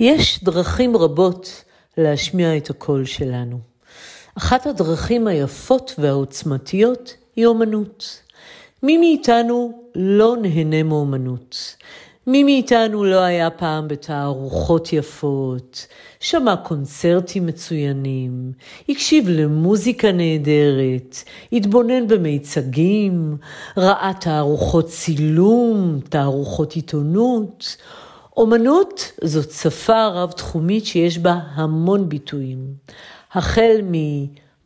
יש דרכים רבות להשמיע את הקול שלנו. אחת הדרכים היפות והעוצמתיות היא אומנות. מי מאיתנו לא נהנה מאומנות? מי מאיתנו לא היה פעם בתערוכות יפות, שמע קונצרטים מצוינים, הקשיב למוזיקה נהדרת, התבונן במיצגים, ראה תערוכות צילום, תערוכות עיתונות. אומנות זאת שפה רב-תחומית שיש בה המון ביטויים, החל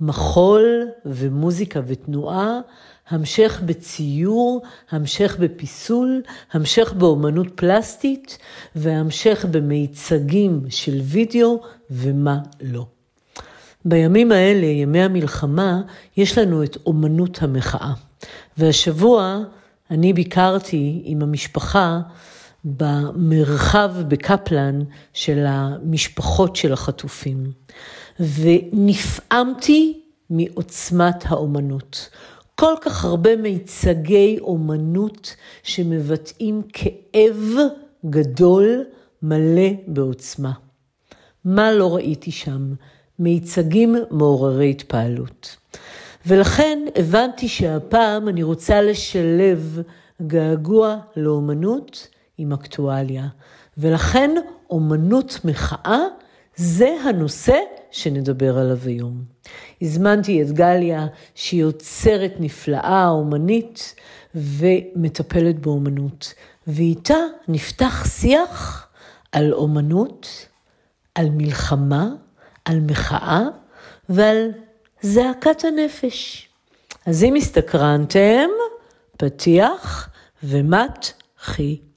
ממחול ומוזיקה ותנועה, המשך בציור, המשך בפיסול, המשך באומנות פלסטית והמשך במיצגים של וידאו ומה לא. בימים האלה, ימי המלחמה, יש לנו את אומנות המחאה. והשבוע אני ביקרתי עם המשפחה במרחב בקפלן של המשפחות של החטופים, ונפעמתי מעוצמת האומנות. כל כך הרבה מיצגי אומנות שמבטאים כאב גדול מלא בעוצמה. מה לא ראיתי שם? מיצגים מעוררי התפעלות. ולכן הבנתי שהפעם אני רוצה לשלב געגוע לאומנות עם אקטואליה. ולכן אומנות מחאה זה הנושא שנדבר עליו היום. הזמנתי את גליה, שהיא יוצרת נפלאה, אומנית, ומטפלת באומנות. ואיתה נפתח שיח על אומנות, על מלחמה, על מחאה ועל זעקת הנפש. אז אם הסתקרנתם, פתיח ומתחילים.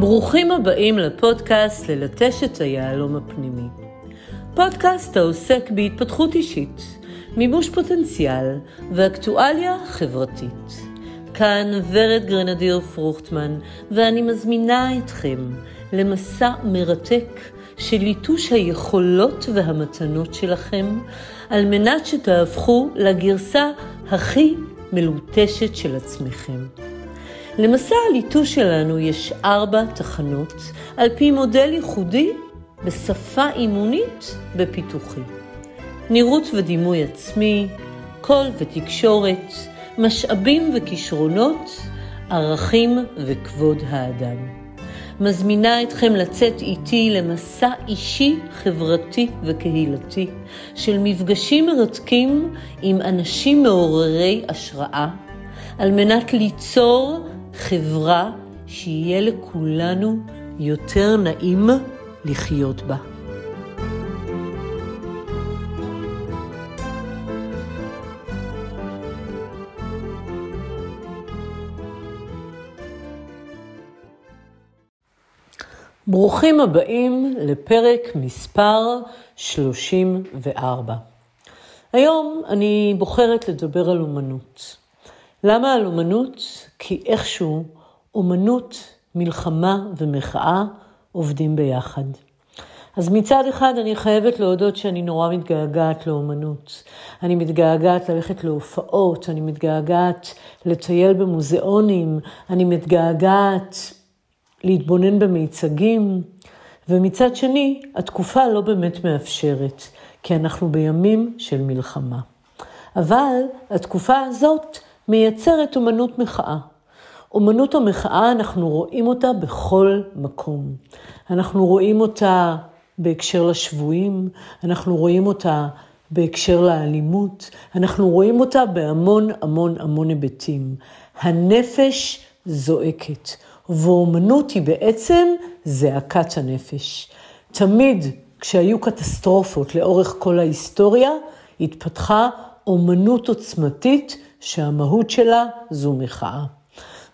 ברוכים הבאים לפודקאסט ללטש את היהלום הפנימי. פודקאסט העוסק בהתפתחות אישית, מימוש פוטנציאל ואקטואליה חברתית. כאן ורד גרנדיר פרוכטמן, ואני מזמינה אתכם למסע מרתק של ליטוש היכולות והמתנות שלכם, על מנת שתהפכו לגרסה הכי מלוטשת של עצמכם. למסע הליטוש שלנו יש ארבע תחנות, על פי מודל ייחודי בשפה אימונית בפיתוחי. נראות ודימוי עצמי, קול ותקשורת, משאבים וכישרונות, ערכים וכבוד האדם. מזמינה אתכם לצאת איתי למסע אישי, חברתי וקהילתי של מפגשים מרתקים עם אנשים מעוררי השראה, על מנת ליצור חברה שיהיה לכולנו יותר נעים לחיות בה. ברוכים הבאים לפרק מספר 34. היום אני בוחרת לדבר על אומנות. למה על אומנות? כי איכשהו אומנות, מלחמה ומחאה עובדים ביחד. אז מצד אחד אני חייבת להודות שאני נורא מתגעגעת לאומנות. אני מתגעגעת ללכת להופעות, אני מתגעגעת לטייל במוזיאונים, אני מתגעגעת להתבונן במיצגים, ומצד שני, התקופה לא באמת מאפשרת, כי אנחנו בימים של מלחמה. אבל התקופה הזאת מייצרת אומנות מחאה. אומנות המחאה, אנחנו רואים אותה בכל מקום. אנחנו רואים אותה בהקשר לשבויים, אנחנו רואים אותה בהקשר לאלימות, אנחנו רואים אותה בהמון המון המון היבטים. הנפש זועקת, ואומנות היא בעצם זעקת הנפש. תמיד כשהיו קטסטרופות לאורך כל ההיסטוריה, התפתחה אומנות עוצמתית שהמהות שלה זו מחאה.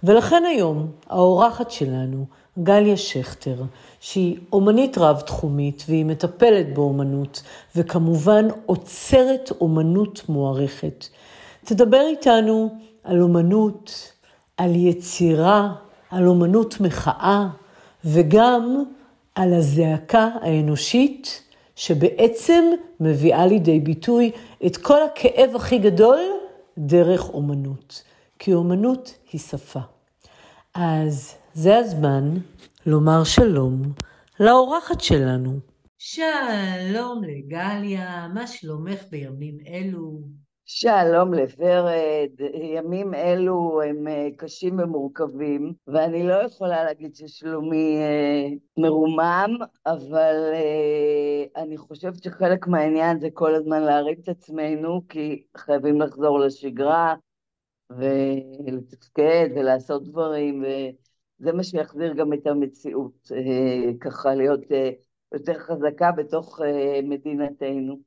ולכן היום האורחת שלנו, גליה שכטר, שהיא אומנית רב-תחומית והיא מטפלת באומנות, וכמובן עוצרת אומנות מוערכת. תדבר איתנו על אומנות, על יצירה, על אומנות מחאה, וגם על הזעקה האנושית שבעצם מביאה לידי ביטוי את כל הכאב הכי גדול דרך אומנות. כי אומנות היא שפה. אז זה הזמן לומר שלום לאורחת שלנו. שלום לגליה, מה שלומך בימים אלו? שלום לוורד, ימים אלו הם אה, קשים ומורכבים, ואני לא יכולה להגיד ששלומי אה, מרומם, אבל אה, אני חושבת שחלק מהעניין זה כל הזמן להרים את עצמנו, כי חייבים לחזור לשגרה, ולתפקד ולעשות דברים, וזה מה שיחזיר גם את המציאות, ככה להיות יותר חזקה בתוך מדינתנו.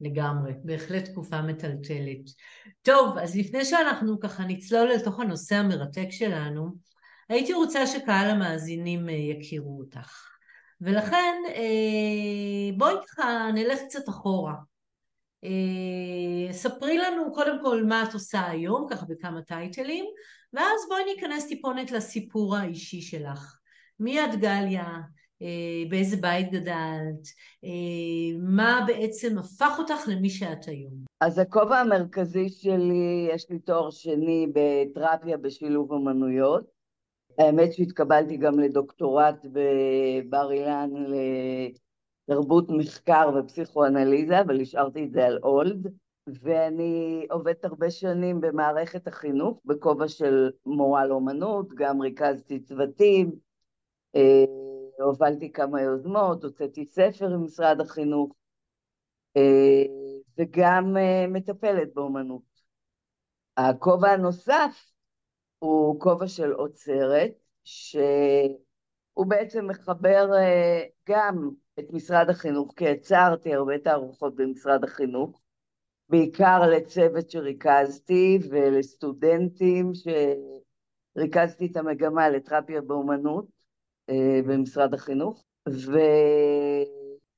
לגמרי, בהחלט תקופה מטלטלת. טוב, אז לפני שאנחנו ככה נצלול לתוך הנושא המרתק שלנו, הייתי רוצה שקהל המאזינים אה, יכירו אותך. ולכן אה, בואי ככה נלך קצת אחורה. אה, ספרי לנו קודם כל מה את עושה היום, ככה בכמה טייטלים, ואז בואי ניכנס טיפונת לסיפור האישי שלך. מי את גליה? אה, באיזה בית גדלת, אה, מה בעצם הפך אותך למי שאת היום? אז הכובע המרכזי שלי, יש לי תואר שני בתרפיה בשילוב אמנויות. האמת שהתקבלתי גם לדוקטורט בבר אילן לתרבות מחקר ופסיכואנליזה, אבל השארתי את זה על אולד. ואני עובדת הרבה שנים במערכת החינוך, בכובע של מורה לאומנות, גם ריכזתי צוותים, אה, הובלתי כמה יוזמות, הוצאתי ספר עם משרד החינוך, אה, וגם אה, מטפלת באומנות. הכובע הנוסף הוא כובע של עוצרת, שהוא בעצם מחבר אה, גם את משרד החינוך, כי יצרתי הרבה תערוכות במשרד החינוך, בעיקר לצוות שריכזתי ולסטודנטים שריכזתי את המגמה לתרפיה באומנות, במשרד החינוך,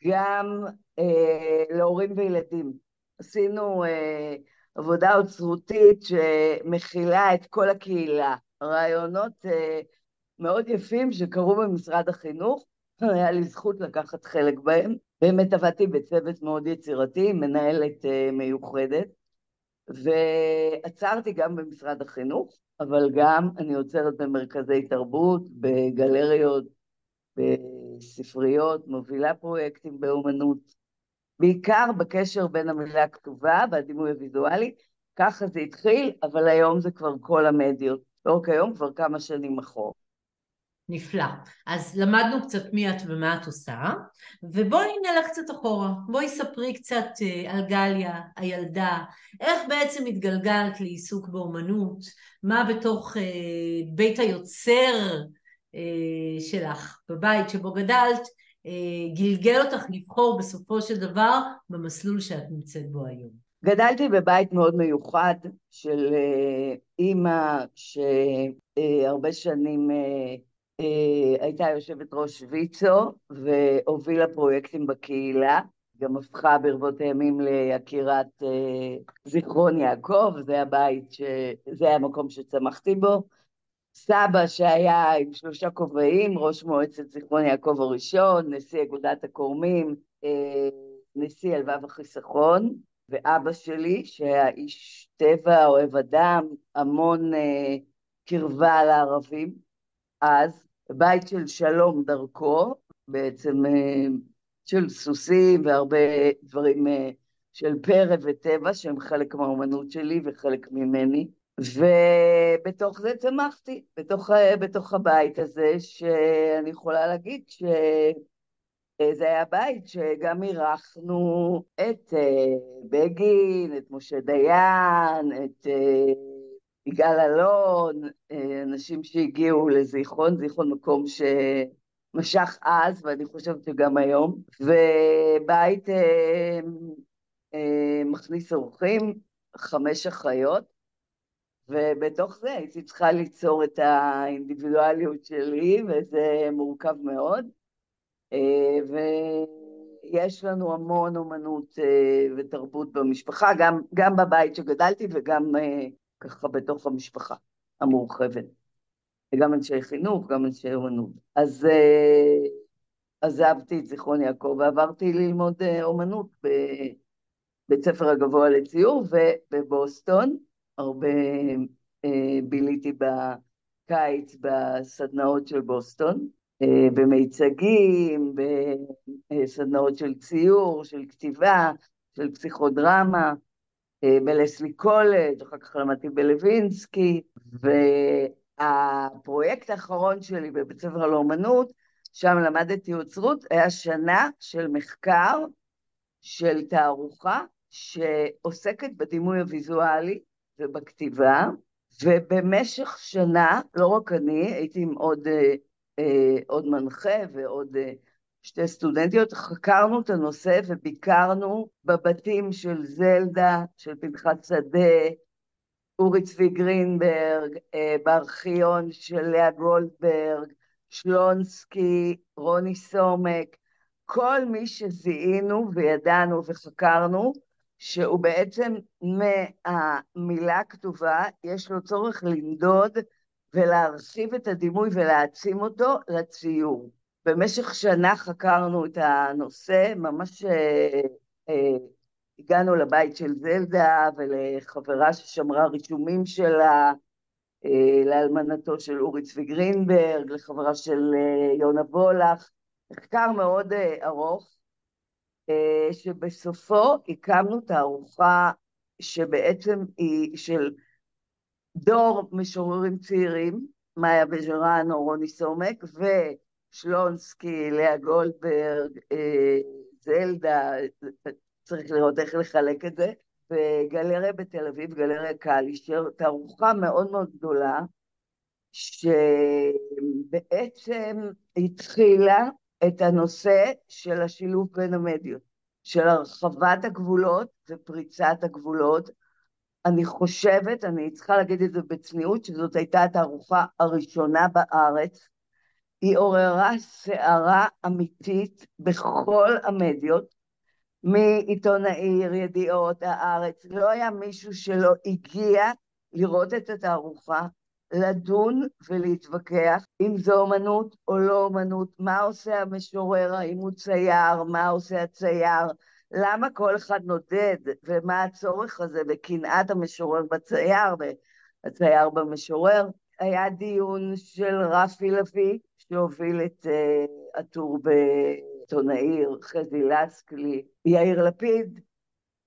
וגם אה, להורים וילדים. עשינו אה, עבודה אוצרותית שמכילה את כל הקהילה, רעיונות מאוד יפים שקרו במשרד החינוך, היה לי זכות לקחת חלק בהם. באמת עבדתי בצוות מאוד יצירתי, מנהלת מיוחדת, ועצרתי גם במשרד החינוך, אבל גם אני עוצרת במרכזי תרבות, בגלריות, בספריות, מובילה פרויקטים באומנות, בעיקר בקשר בין המילה הכתובה והדימוי הוויזואלי, ככה זה התחיל, אבל היום זה כבר כל המדיות, לא רק היום, כבר כמה שנים אחורה. נפלא. אז למדנו קצת מי את ומה את עושה, ובואי נלך קצת אחורה. בואי ספרי קצת אה, על גליה, הילדה, איך בעצם התגלגלת לעיסוק באומנות, מה בתוך אה, בית היוצר אה, שלך, בבית שבו גדלת, גלגל אותך לבחור בסופו של דבר במסלול שאת נמצאת בו היום. גדלתי בבית מאוד מיוחד של אימא שהרבה שנים אה, הייתה יושבת ראש ויצו והובילה פרויקטים בקהילה, גם הפכה ברבות הימים ליקירת אה, זיכרון יעקב, זה הבית, ש... זה המקום שצמחתי בו. סבא שהיה עם שלושה כובעים, ראש מועצת זיכרון יעקב הראשון, נשיא אגודת הכורמים, אה, נשיא הלבב החיסכון, ואבא שלי, שהיה איש טבע, אוהב אדם, המון קרבה לערבים, אז, בית של שלום דרכו, בעצם אה, של סוסים והרבה דברים אה, של פרא וטבע שהם חלק מהאומנות שלי וחלק ממני. ובתוך זה צמחתי, בתוך, אה, בתוך הבית הזה, שאני יכולה להגיד שזה היה בית שגם אירחנו את בגין, את משה דיין, את יגאל אלון, אה, אנשים שהגיעו לזיכרון, זיכרון מקום שמשך אז, ואני חושבת שגם היום, ובית אה, אה, מכניס אורחים, חמש אחיות, ובתוך זה הייתי צריכה ליצור את האינדיבידואליות שלי, וזה מורכב מאוד. ויש לנו המון אומנות ותרבות במשפחה, גם, גם בבית שגדלתי וגם ככה בתוך המשפחה המורחבת. וגם אנשי חינוך, גם אנשי אומנות. אז עזבתי את זיכרון יעקב ועברתי ללמוד uh, אומנות בבית ספר הגבוה לציור ובבוסטון, הרבה uh, ביליתי קיץ בסדנאות של בוסטון, במיצגים, בסדנאות של ציור, של כתיבה, של פסיכודרמה, בלסלי קולג', אחר כך למדתי בלווינסקי, והפרויקט האחרון שלי בבית ספר לאומנות, שם למדתי אוצרות, היה שנה של מחקר של תערוכה שעוסקת בדימוי הוויזואלי ובכתיבה, ובמשך שנה, לא רק אני, הייתי עם עוד, אה, אה, עוד מנחה ועוד אה, שתי סטודנטיות, חקרנו את הנושא וביקרנו בבתים של זלדה, של פנחת שדה, אורי צבי גרינברג, אה, בארכיון של לאה גולדברג, שלונסקי, רוני סומק, כל מי שזיהינו וידענו וחקרנו, שהוא בעצם מהמילה הכתובה, יש לו צורך למדוד ולהרחיב את הדימוי ולהעצים אותו לציור. במשך שנה חקרנו את הנושא, ממש אה, אה, הגענו לבית של זלדה ולחברה ששמרה רישומים שלה, אה, לאלמנתו של אורי צבי גרינברג, לחברה של יונה וולך, מחקר מאוד ארוך, שבסופו הקמנו תערוכה שבעצם היא של דור משוררים צעירים, מאיה בז'רנו, רוני סומק, ושלונסקי, לאה גולדברג, אה, זלדה, צריך לראות איך לחלק את זה, בגלריה בתל אביב, גלריה קלישר, תערוכה מאוד מאוד גדולה, שבעצם התחילה את הנושא של השילוב בין המדיות, של הרחבת הגבולות ופריצת הגבולות. אני חושבת, אני צריכה להגיד את זה בצניעות, שזאת הייתה התערוכה הראשונה בארץ. היא עוררה סערה אמיתית בכל המדיות, מעיתון העיר, ידיעות, הארץ. לא היה מישהו שלא הגיע לראות את התערוכה, לדון ולהתווכח אם זו אומנות או לא אומנות, מה עושה המשורר, האם הוא צייר, מה עושה הצייר, למה כל אחד נודד, ומה הצורך הזה בקנאת המשורר בצייר, והצייר במשורר. היה דיון של רפי לביא, שהוביל את uh, הטור בעיתון העיר, חזי לסקלי, יאיר לפיד,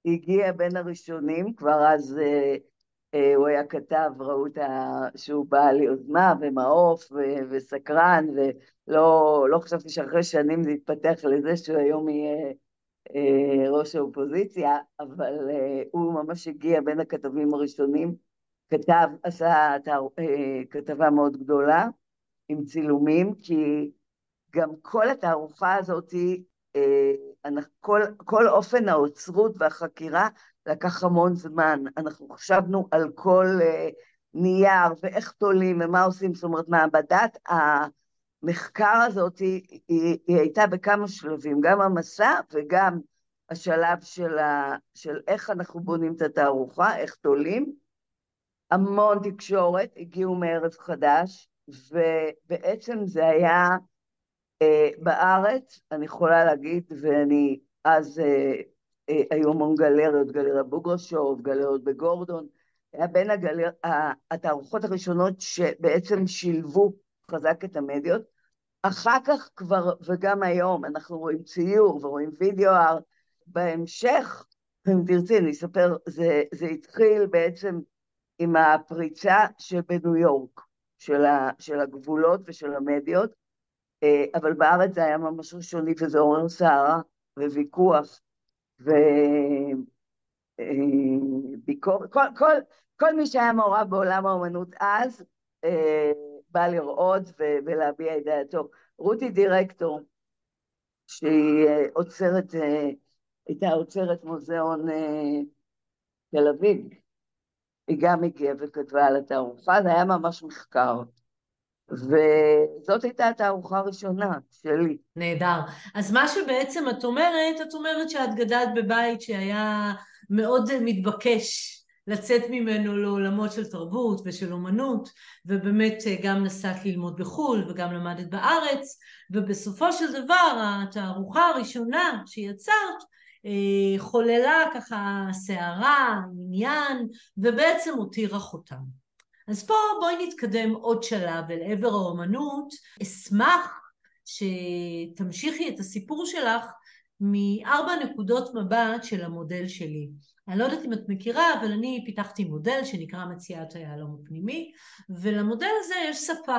הגיע בין הראשונים, כבר אז uh, אה, הוא היה כתב, ראו. שהוא בעל יוזמה ומעוף. וסקרן, ולא לא חשבתי שאחרי שנים זה יתפתח לזה שהוא היום יהיה אה, ראש האופוזיציה, אבל אה, הוא ממש הגיע בין הכתבים הראשונים, כתב, עשה אה, כתבה מאוד גדולה עם צילומים, כי גם כל התערוכה הזאת, אה, כל, כל אופן האוצרות והחקירה לקח המון זמן. אנחנו חשבנו על כל uh, נייר ואיך תולים ומה עושים, זאת אומרת, מעבדת המחקר הזאת היא, היא, הייתה בכמה שלבים, גם המסע וגם השלב של, ה, של איך אנחנו בונים את התערוכה, איך תולים. המון תקשורת, הגיעו מערב חדש, ובעצם זה היה uh, בארץ, אני יכולה להגיד, ואני אז uh, אה, היו המון גלריות, גלריה בוגרשוב, גלריות בגורדון, היה בין הגלר... התערוכות הראשונות שבעצם שילבו חזק את המדיות. אחר כך כבר, וגם היום, אנחנו רואים ציור ורואים וידאו ארט. בהמשך, אם תרצי, אני אספר, זה, זה התחיל בעצם עם הפריצה שבניו יורק, של, ה, של הגבולות ושל המדיות, אה, אבל בארץ זה היה ממש ראשוני וזה עורר סערה וויכוח וביקורת, כל, כל, כל מי שהיה מעורב בעולם האומנות אז, אה, בא לראות ולהביע את דעתו. רותי דירקטור, שהיא אה, עוצרת, אה, הייתה עוצרת מוזיאון תל אביב, היא גם הגיעה וכתבה על התערוכה, זה היה ממש מחקר. וזאת הייתה התערוכה הראשונה שלי. נהדר. אז מה שבעצם את אומרת, את אומרת שאת גדלת בבית שהיה מאוד מתבקש לצאת ממנו לעולמות של תרבות ושל אומנות, ובאמת גם נסעת ללמוד בחו"ל וגם למדת בארץ, ובסופו של דבר התערוכה הראשונה שיצרת חוללה ככה סערה, עניין, ובעצם הותירה חותם. אז פה בואי נתקדם עוד שלב אל עבר האומנות. אשמח שתמשיכי את הסיפור שלך מארבע נקודות מבט של המודל שלי. אני לא יודעת אם את מכירה, אבל אני פיתחתי מודל שנקרא מציאת היהלום הפנימי, ולמודל הזה יש שפה.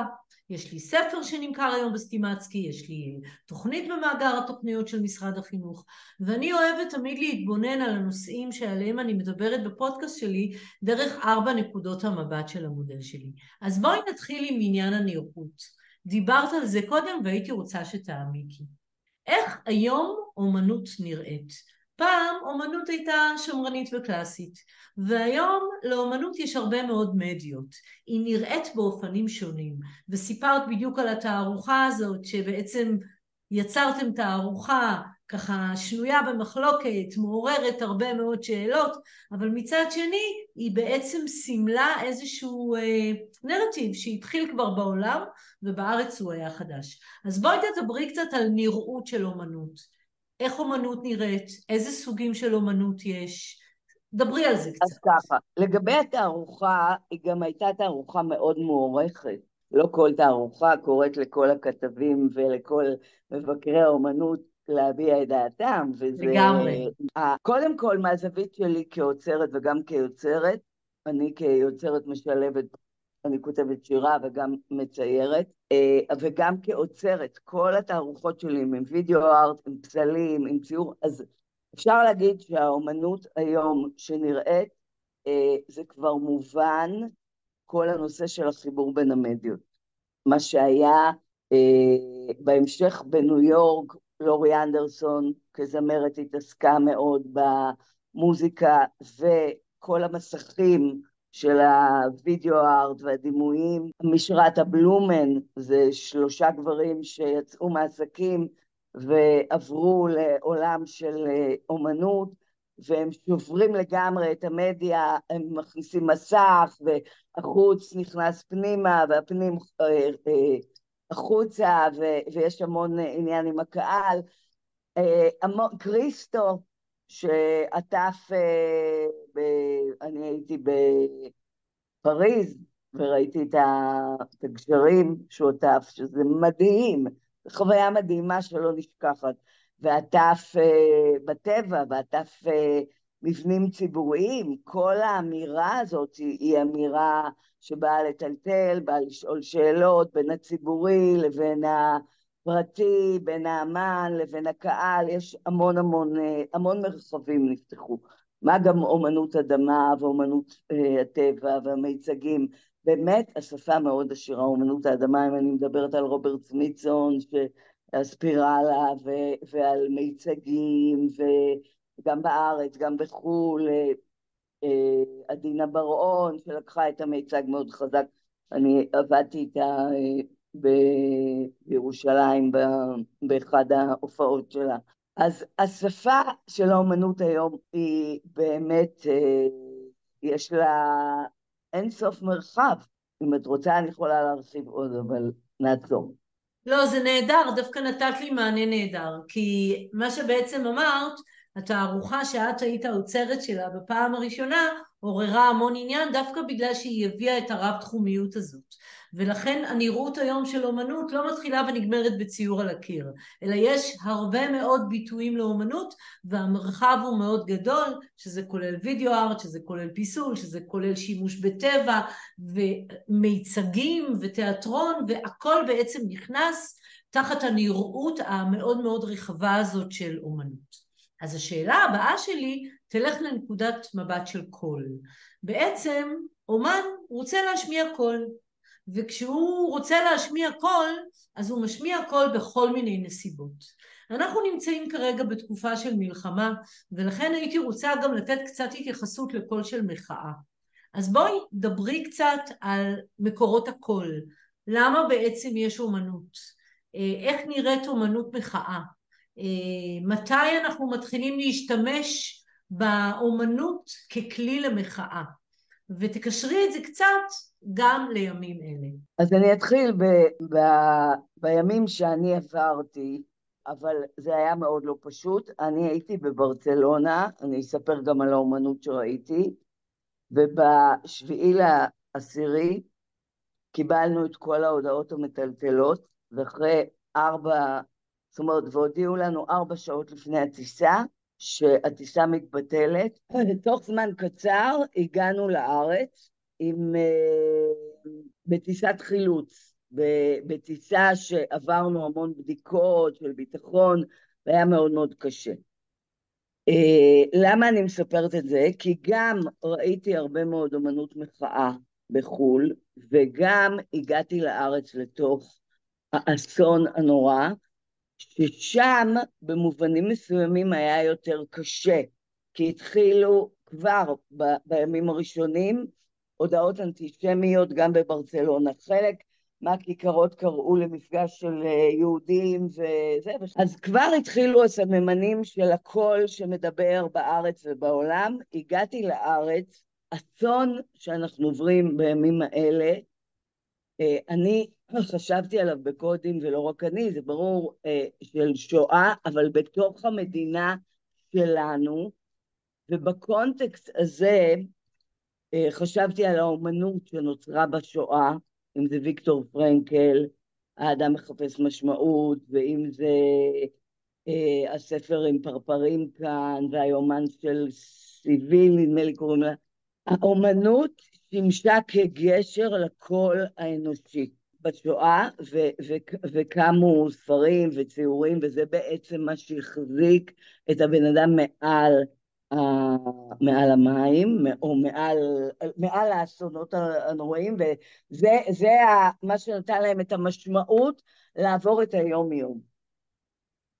יש לי ספר שנמכר היום בסטימצקי, יש לי תוכנית במאגר התוכניות של משרד החינוך, ואני אוהבת תמיד להתבונן על הנושאים שעליהם אני מדברת בפודקאסט שלי דרך ארבע נקודות המבט של המודל שלי. אז בואי נתחיל עם עניין הנראות. דיברת על זה קודם והייתי רוצה שתעמיקי. איך היום אומנות נראית? פעם אומנות הייתה שמרנית וקלאסית, והיום לאומנות יש הרבה מאוד מדיות. היא נראית באופנים שונים, וסיפרת בדיוק על התערוכה הזאת, שבעצם יצרתם תערוכה ככה שנויה במחלוקת, מעוררת הרבה מאוד שאלות, אבל מצד שני היא בעצם סימלה איזשהו אה, נרטיב שהתחיל כבר בעולם ובארץ הוא היה חדש. אז בואי תדברי קצת על נראות של אומנות. איך אומנות נראית, איזה סוגים של אומנות יש, דברי על זה קצת. אז ככה, לגבי התערוכה, היא גם הייתה תערוכה מאוד מוערכת. לא כל תערוכה קוראת לכל הכתבים ולכל מבקרי האומנות להביע את דעתם, וזה... לגמרי. קודם כל, מהזווית שלי כאוצרת וגם כיוצרת, אני כיוצרת משלבת אני כותבת שירה וגם מציירת, אה, וגם כאוצרת, כל התערוכות שלי עם וידאו ארט, עם פסלים, עם ציור, אז אפשר להגיד שהאומנות היום שנראית, אה, זה כבר מובן, כל הנושא של החיבור בין המדיות. מה שהיה אה, בהמשך בניו יורק, לורי אנדרסון כזמרת התעסקה מאוד במוזיקה וכל המסכים של הווידאו ארט והדימויים. משרת הבלומן זה שלושה גברים שיצאו מעסקים ועברו לעולם של אה, אומנות והם שוברים לגמרי את המדיה, הם מכניסים מסך והחוץ נכנס פנימה והפנים אה, אה, החוצה ויש המון עניין עם הקהל. קריסטו שעטף, אה, ב... אני הייתי בפריז וראיתי את הגשרים שהוא עטף, שזה מדהים, חוויה מדהימה שלא נשכחת, ועטף אה, בטבע, ועטף אה, מבנים ציבוריים, כל האמירה הזאת היא אמירה שבאה לטלטל, באה לשאול שאלות בין הציבורי לבין ה... פרטי, בין האמן לבין הקהל, יש המון המון, אה, המון מרחבים נפתחו. מה גם אומנות אדמה ואומנות אה, הטבע והמיצגים. באמת השפה מאוד עשירה, אומנות האדמה, אם אני מדברת על רוברט סמיתסון, הספירלה ו- ועל מיצגים, וגם בארץ, גם בחו"ל, אה, עדינה בר-און, שלקחה את המיצג מאוד חזק, אני עבדתי איתה בירושלים באחד ההופעות שלה. אז השפה של האומנות היום היא באמת, אה, יש לה אין סוף מרחב. אם את רוצה אני יכולה להרחיב עוד, אבל נעצור. לא, זה נהדר, דווקא נתת לי מענה נהדר, כי מה שבעצם אמרת, התערוכה שאת היית האוצרת שלה בפעם הראשונה, עוררה המון עניין דווקא בגלל שהיא הביאה את הרב-תחומיות הזאת. ולכן הנראות היום של אומנות לא מתחילה ונגמרת בציור על הקיר, אלא יש הרבה מאוד ביטויים לאומנות והמרחב הוא מאוד גדול, שזה כולל וידאו ארט, שזה כולל פיסול, שזה כולל שימוש בטבע ומיצגים ותיאטרון והכל בעצם נכנס תחת הנראות המאוד מאוד רחבה הזאת של אומנות. אז השאלה הבאה שלי תלך לנקודת מבט של קול. בעצם אומן רוצה להשמיע קול, וכשהוא רוצה להשמיע קול, אז הוא משמיע קול בכל מיני נסיבות. אנחנו נמצאים כרגע בתקופה של מלחמה, ולכן הייתי רוצה גם לתת קצת התייחסות לקול של מחאה. אז בואי דברי קצת על מקורות הקול. למה בעצם יש אומנות? אה, איך נראית אומנות מחאה? אה, מתי אנחנו מתחילים להשתמש באומנות ככלי למחאה? ותקשרי את זה קצת גם לימים אלה. אז אני אתחיל ב- ב- בימים שאני עברתי, אבל זה היה מאוד לא פשוט. אני הייתי בברצלונה, אני אספר גם על האומנות שראיתי, ובשביעי עשירי קיבלנו את כל ההודעות המטלטלות, ואחרי ארבע, זאת אומרת, והודיעו לנו ארבע שעות לפני הטיסה, שהטיסה מתבטלת. תוך זמן קצר הגענו לארץ עם, uh, בטיסת חילוץ, בטיסה שעברנו המון בדיקות של ביטחון, והיה מאוד מאוד קשה. Uh, למה אני מספרת את זה? כי גם ראיתי הרבה מאוד אמנות מחאה בחו"ל, וגם הגעתי לארץ לתוך האסון הנורא, ששם במובנים מסוימים היה יותר קשה, כי התחילו כבר ב- בימים הראשונים הודעות אנטישמיות גם בברצלונה. חלק מהכיכרות קראו למפגש של אה, יהודים וזה, אז כבר התחילו הסממנים של הקול שמדבר בארץ ובעולם. הגעתי לארץ, אסון שאנחנו עוברים בימים האלה, אה, אני חשבתי עליו בקודים, ולא רק אני, זה ברור, אה, של שואה, אבל בתוך המדינה שלנו, ובקונטקסט הזה אה, חשבתי על האומנות שנוצרה בשואה, אם זה ויקטור פרנקל, האדם מחפש משמעות, ואם זה אה, הספר עם פרפרים כאן, והיומן של סיביל, נדמה לי קוראים לה. האומנות שימשה כגשר לקול האנושי. בשואה, ו- ו- וקמו ספרים וציורים, וזה בעצם מה שהחזיק את הבן אדם מעל, uh, מעל המים, או מעל, מעל האסונות הנוראים, וזה מה שנתן להם את המשמעות לעבור את היום-יום.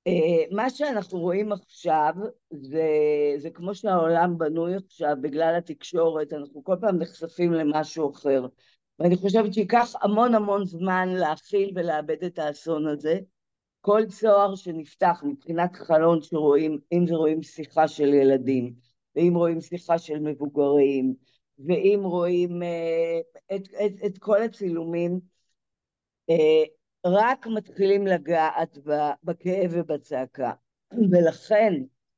Uh, מה שאנחנו רואים עכשיו זה, זה כמו שהעולם בנוי עכשיו בגלל התקשורת, אנחנו כל פעם נחשפים למשהו אחר. ואני חושבת שייקח המון המון זמן להכיל ולאבד את האסון הזה. כל צוהר שנפתח מבחינת חלון שרואים, אם זה רואים שיחה של ילדים, ואם רואים שיחה של מבוגרים, ואם רואים uh, את, את, את כל הצילומים, uh, רק מתחילים לגעת בכאב ובצעקה. ולכן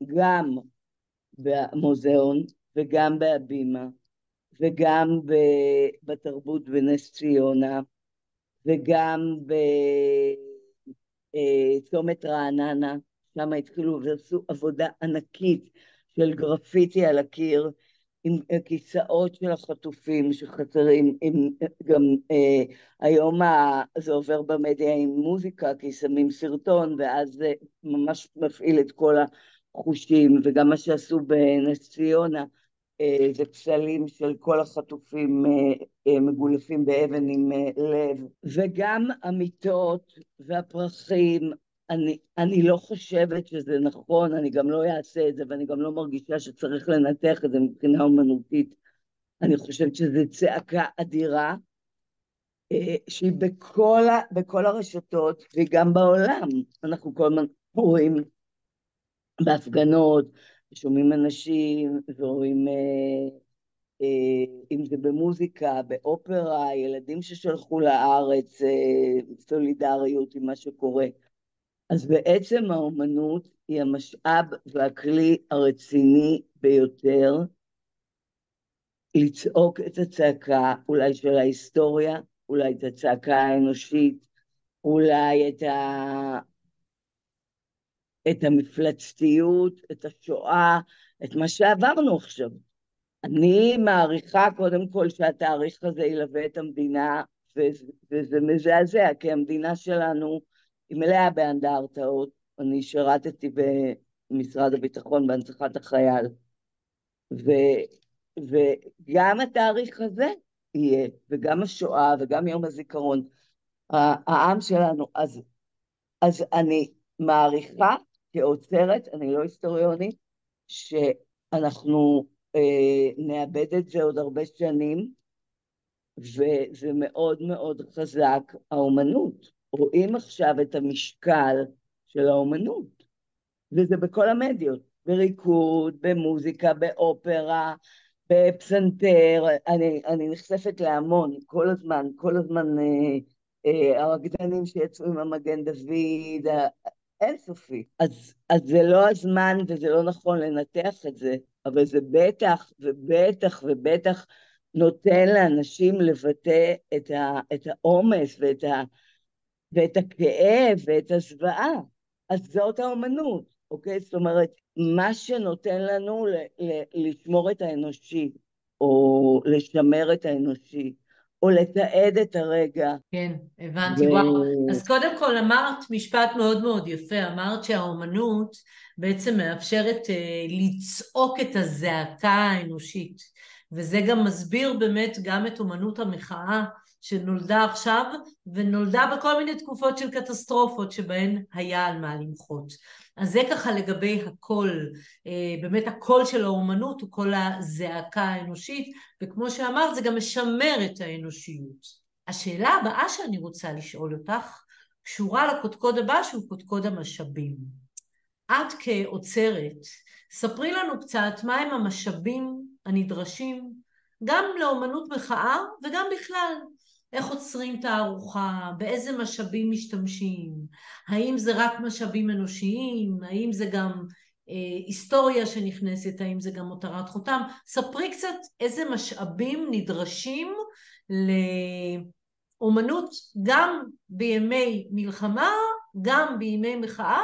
גם במוזיאון וגם בהבימה וגם בתרבות בנס ציונה, וגם בצומת רעננה, שם התחילו ועשו עבודה ענקית של גרפיטי על הקיר, עם כיסאות של החטופים שחסרים, עם, גם אה, היום ה, זה עובר במדיה עם מוזיקה, כי שמים סרטון, ואז זה ממש מפעיל את כל החושים, וגם מה שעשו בנס ציונה, אה, זה פסלים של כל החטופים אה, אה, מגולפים באבן עם לב, וגם המיטות והפרחים, אני, אני לא חושבת שזה נכון, אני גם לא אעשה את זה, ואני גם לא מרגישה שצריך לנתח את זה מבחינה אומנותית. אני חושבת שזו צעקה אדירה, שהיא בכל, בכל הרשתות וגם בעולם. אנחנו כל הזמן רואים בהפגנות, שומעים אנשים ורואים, אה, אה, אם זה במוזיקה, באופרה, ילדים ששלחו לארץ אה, סולידריות עם מה שקורה. אז בעצם האומנות היא המשאב והכלי הרציני ביותר לצעוק את הצעקה, אולי של ההיסטוריה, אולי את הצעקה האנושית, אולי את ה... את המפלצתיות, את השואה, את מה שעברנו עכשיו. אני מעריכה קודם כל שהתאריך הזה ילווה את המדינה, וזה מזעזע, כי המדינה שלנו היא מלאה באנדרטאות. אני שירתתי במשרד הביטחון בהנצחת החייל, ו, וגם התאריך הזה יהיה, וגם השואה וגם יום הזיכרון. העם שלנו, אז, אז אני מעריכה כאוצרת, אני לא היסטוריונית, שאנחנו אה, נאבד את זה עוד הרבה שנים, וזה מאוד מאוד חזק האומנות. רואים עכשיו את המשקל של האומנות, וזה בכל המדיות, בריקוד, במוזיקה, באופרה, בפסנתר, אני, אני נחשפת להמון כל הזמן, כל הזמן אה, אה, הרקדנים שיצאו עם המגן דוד, אינסופי. אז, אז זה לא הזמן וזה לא נכון לנתח את זה, אבל זה בטח ובטח ובטח נותן לאנשים לבטא את, ה, את העומס ואת, ה, ואת הכאב ואת הזוועה, אז זאת האומנות, אוקיי? זאת אומרת, מה שנותן לנו ל, ל, לשמור את האנושי, או לשמר את האנושי, או לתעד את הרגע. כן, הבנתי, ו... וואו. אז קודם כל אמרת משפט מאוד מאוד יפה, אמרת שהאומנות בעצם מאפשרת אה, לצעוק את הזעקה האנושית, וזה גם מסביר באמת גם את אומנות המחאה שנולדה עכשיו, ונולדה בכל מיני תקופות של קטסטרופות שבהן היה על מה למחות. אז זה ככה לגבי הקול, אה, באמת הקול של האומנות הוא קול הזעקה האנושית, וכמו שאמרת זה גם משמר את האנושיות. השאלה הבאה שאני רוצה לשאול אותך קשורה לקודקוד הבא שהוא קודקוד המשאבים. את כאוצרת, ספרי לנו קצת מהם המשאבים הנדרשים גם לאומנות מחאה וגם בכלל. איך עוצרים תערוכה, באיזה משאבים משתמשים, האם זה רק משאבים אנושיים, האם זה גם אה, היסטוריה שנכנסת, האם זה גם מותרת חותם. ספרי קצת איזה משאבים נדרשים לאומנות גם בימי מלחמה, גם בימי מחאה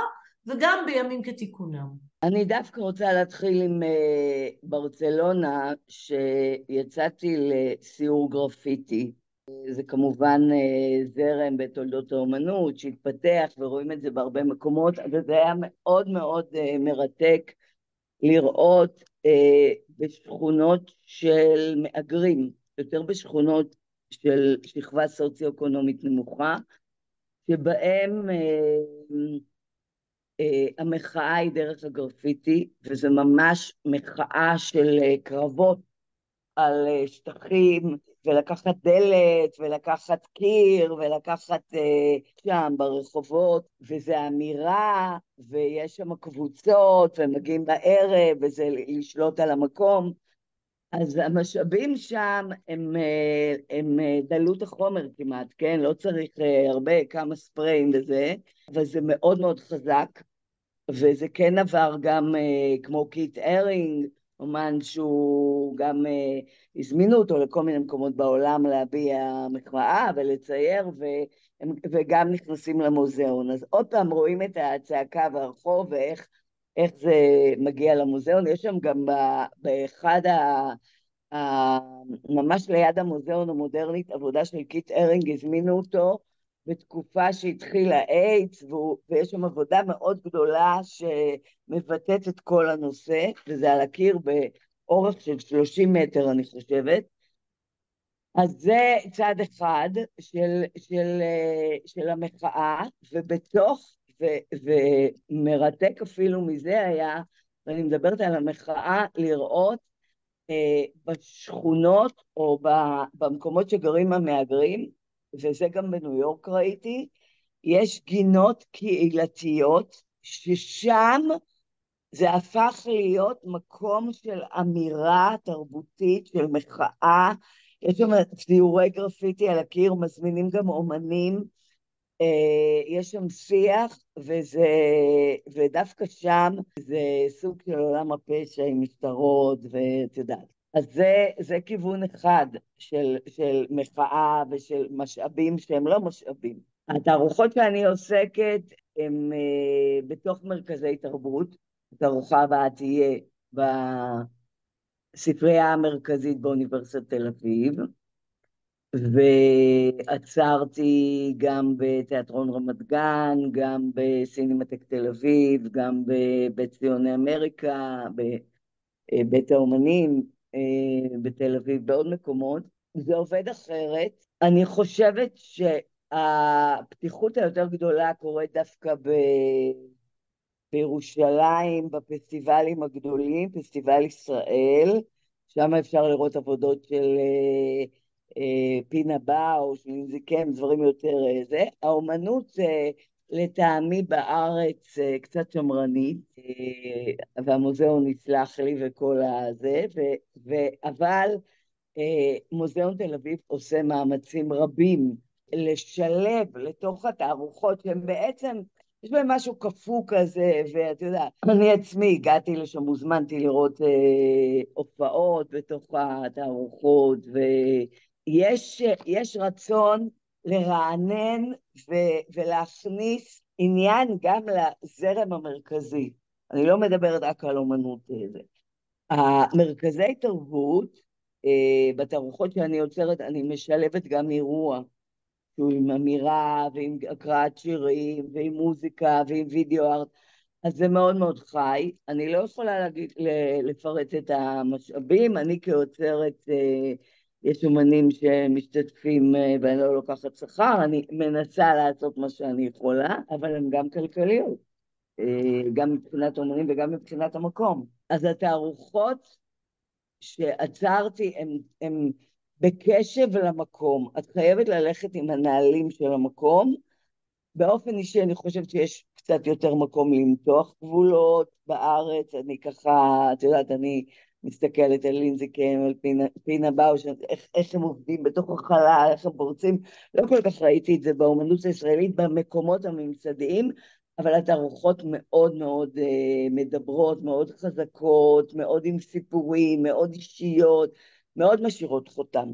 וגם בימים כתיקונם. אני דווקא רוצה להתחיל עם uh, ברצלונה, שיצאתי לסיור גרפיטי. זה כמובן אה, זרם בתולדות האומנות שהתפתח ורואים את זה בהרבה מקומות, אבל זה היה מאוד מאוד אה, מרתק לראות אה, בשכונות של מהגרים, יותר בשכונות של שכבה סוציו-אקונומית נמוכה, שבהם המחאה היא דרך הגרפיטי, וזה ממש מחאה של קרבות על שטחים, ולקחת דלת, ולקחת קיר, ולקחת אה, שם ברחובות, וזה אמירה, ויש שם קבוצות, ומגיעים בערב, וזה לשלוט על המקום. אז המשאבים שם הם, אה, הם אה, דלות החומר כמעט, כן? לא צריך אה, הרבה, כמה ספריים וזה, אבל זה מאוד מאוד חזק, וזה כן עבר גם כמו קית' הרינג, אומן שהוא גם אה, הזמינו אותו לכל מיני מקומות בעולם להביע מחאה ולצייר והם, וגם נכנסים למוזיאון. אז עוד פעם רואים את הצעקה והרחוב ואיך זה מגיע למוזיאון. יש שם גם באחד. ה... ממש ליד המוזיאון המודרנית עבודה של קית' הרינג, הזמינו אותו בתקופה שהתחיל האיידס, ויש שם עבודה מאוד גדולה שמבטאת את כל הנושא, וזה על הקיר באורך של 30 מטר, אני חושבת. אז זה צד אחד של, של, של המחאה, ובתוך, ו, ומרתק אפילו מזה היה, ואני מדברת על המחאה, לראות אה, בשכונות או במקומות שגרים המהגרים, וזה גם בניו יורק ראיתי, יש גינות קהילתיות ששם זה הפך להיות מקום של אמירה תרבותית, של מחאה. יש שם ציורי גרפיטי על הקיר, מזמינים גם אומנים. אה, יש שם שיח, וזה, ודווקא שם זה סוג של עולם הפשע עם משטרות, ואת יודעת. אז זה, זה כיוון אחד של, של מחאה ושל משאבים שהם לא משאבים. התערוכות שאני עוסקת הן uh, בתוך מרכזי תרבות. התערוכה הבאה תהיה בספרייה המרכזית באוניברסיטת תל אביב, ועצרתי גם בתיאטרון רמת גן, גם בסינמטק תל אביב, גם בבית ציוני אמריקה, בבית האומנים, אה, בתל אביב, בעוד מקומות, זה עובד אחרת. אני חושבת שהפתיחות היותר גדולה קורית דווקא ב... בירושלים, בפסטיבלים הגדולים, פסטיבל ישראל, שם אפשר לראות עבודות של אה, אה, פינה באו, של נזיקם, דברים יותר זה. האומנות לטעמי בארץ קצת שמרנית, אה, והמוזיאון יסלח לי וכל הזה, ו, ו, אבל אה, מוזיאון תל אביב עושה מאמצים רבים לשלב לתוך התערוכות שהן בעצם יש בהם משהו קפוא כזה, ואת יודעת, אני עצמי הגעתי לשם, הוזמנתי לראות אה, הופעות בתוך התערוכות, ויש רצון לרענן ו, ולהכניס עניין גם לזרם המרכזי. אני לא מדברת רק על אומנות זה. המרכזי תרבות, אה, בתערוכות שאני יוצרת, אני משלבת גם אירוע. שהוא עם אמירה ועם הקראת שירים ועם מוזיקה ועם וידאו ארט, אז זה מאוד מאוד חי. אני לא יכולה להגיד, לפרט את המשאבים, אני כיוצרת, אה, יש אומנים שמשתתפים אה, ואני לא לוקחת שכר, אני מנסה לעשות מה שאני יכולה, אבל הן גם כלכליות, אה, גם מבחינת אומנים וגם מבחינת המקום. אז התערוכות שעצרתי הן בקשב למקום. את חייבת ללכת עם הנהלים של המקום. באופן אישי אני חושבת שיש קצת יותר מקום למתוח גבולות בארץ. אני ככה, את יודעת, אני מסתכלת על לינזי קם, על פינה, פינה באוש, איך, איך הם עובדים בתוך החלל, איך הם פורצים. לא כל כך ראיתי את זה באומנות הישראלית, במקומות הממסדיים, אבל התערוכות מאוד מאוד uh, מדברות, מאוד חזקות, מאוד עם סיפורים, מאוד אישיות. מאוד משאירות חותם.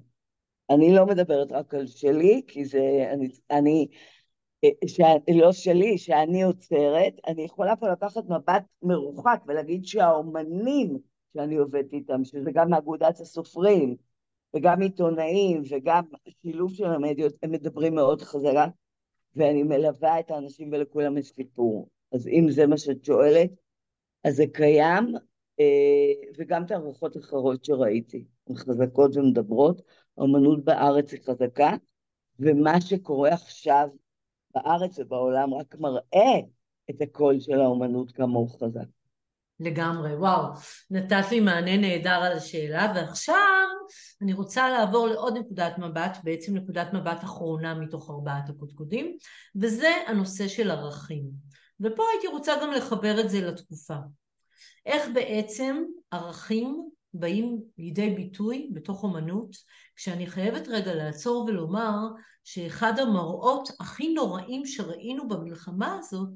אני לא מדברת רק על שלי, כי זה, אני, אני אה, ש... לא שלי, שאני עוצרת, אני יכולה פה לקחת מבט מרוחק ולהגיד שהאומנים שאני עובדת איתם, שזה גם מאגודת הסופרים, וגם עיתונאים, וגם שילוב של המדיות, הם מדברים מאוד חזרה, ואני מלווה את האנשים ולכולם יש סיפור. אז אם זה מה שאת שואלת, אז זה קיים, אה, וגם תערוכות אחרות שראיתי, הן חזקות ומדברות, האמנות בארץ היא חזקה, ומה שקורה עכשיו בארץ ובעולם רק מראה את הקול של האמנות כמה הוא חזק. לגמרי, וואו, נתת לי מענה נהדר על השאלה, ועכשיו אני רוצה לעבור לעוד נקודת מבט, בעצם נקודת מבט אחרונה מתוך ארבעת הקודקודים, וזה הנושא של ערכים. ופה הייתי רוצה גם לחבר את זה לתקופה. איך בעצם ערכים באים לידי ביטוי בתוך אומנות, כשאני חייבת רגע לעצור ולומר שאחד המראות הכי נוראים שראינו במלחמה הזאת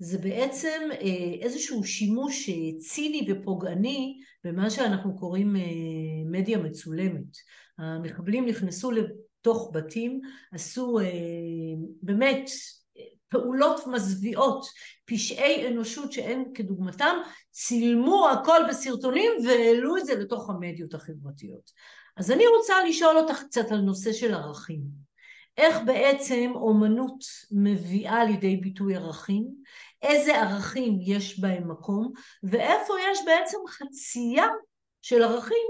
זה בעצם אה, איזשהו שימוש אה, ציני ופוגעני במה שאנחנו קוראים אה, מדיה מצולמת. המחבלים נכנסו לתוך בתים, עשו באמת פעולות מזוויעות, פשעי אנושות שאין כדוגמתם, צילמו הכל בסרטונים והעלו את זה לתוך המדיות החברתיות. אז אני רוצה לשאול אותך קצת על נושא של ערכים. איך בעצם אומנות מביאה לידי ביטוי ערכים? איזה ערכים יש בהם מקום? ואיפה יש בעצם חצייה של ערכים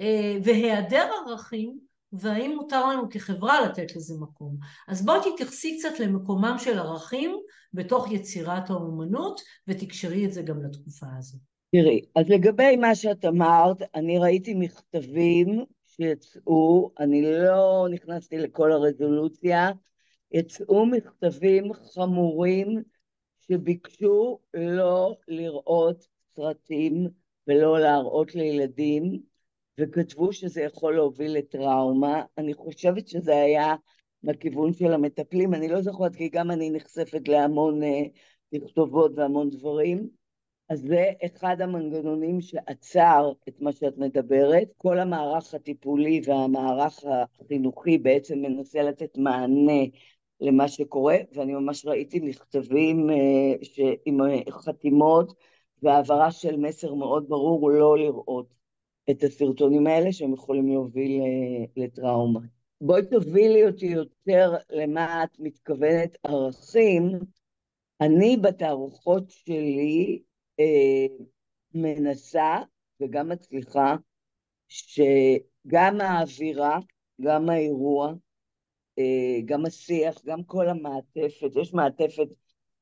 אה, והיעדר ערכים והאם מותר לנו כחברה לתת לזה מקום. אז בואי תתייחסי קצת למקומם של ערכים בתוך יצירת האומנות, ותקשרי את זה גם לתקופה הזו. תראי, אז לגבי מה שאת אמרת, אני ראיתי מכתבים שיצאו, אני לא נכנסתי לכל הרזולוציה, יצאו מכתבים חמורים שביקשו לא לראות סרטים ולא להראות לילדים וכתבו שזה יכול להוביל לטראומה. אני חושבת שזה היה מהכיוון של המטפלים, אני לא זוכרת כי גם אני נחשפת להמון תכתובות והמון דברים. אז זה אחד המנגנונים שעצר את מה שאת מדברת. כל המערך הטיפולי והמערך החינוכי בעצם מנסה לתת מענה למה שקורה, ואני ממש ראיתי מכתבים uh, עם חתימות והעברה של מסר מאוד ברור לא לראות. את הסרטונים האלה שהם יכולים להוביל אה, לטראומה. בואי תובילי אותי יותר למה את מתכוונת ערכים. אני בתערוכות שלי אה, מנסה וגם מצליחה שגם האווירה, גם האירוע, אה, גם השיח, גם כל המעטפת, יש מעטפת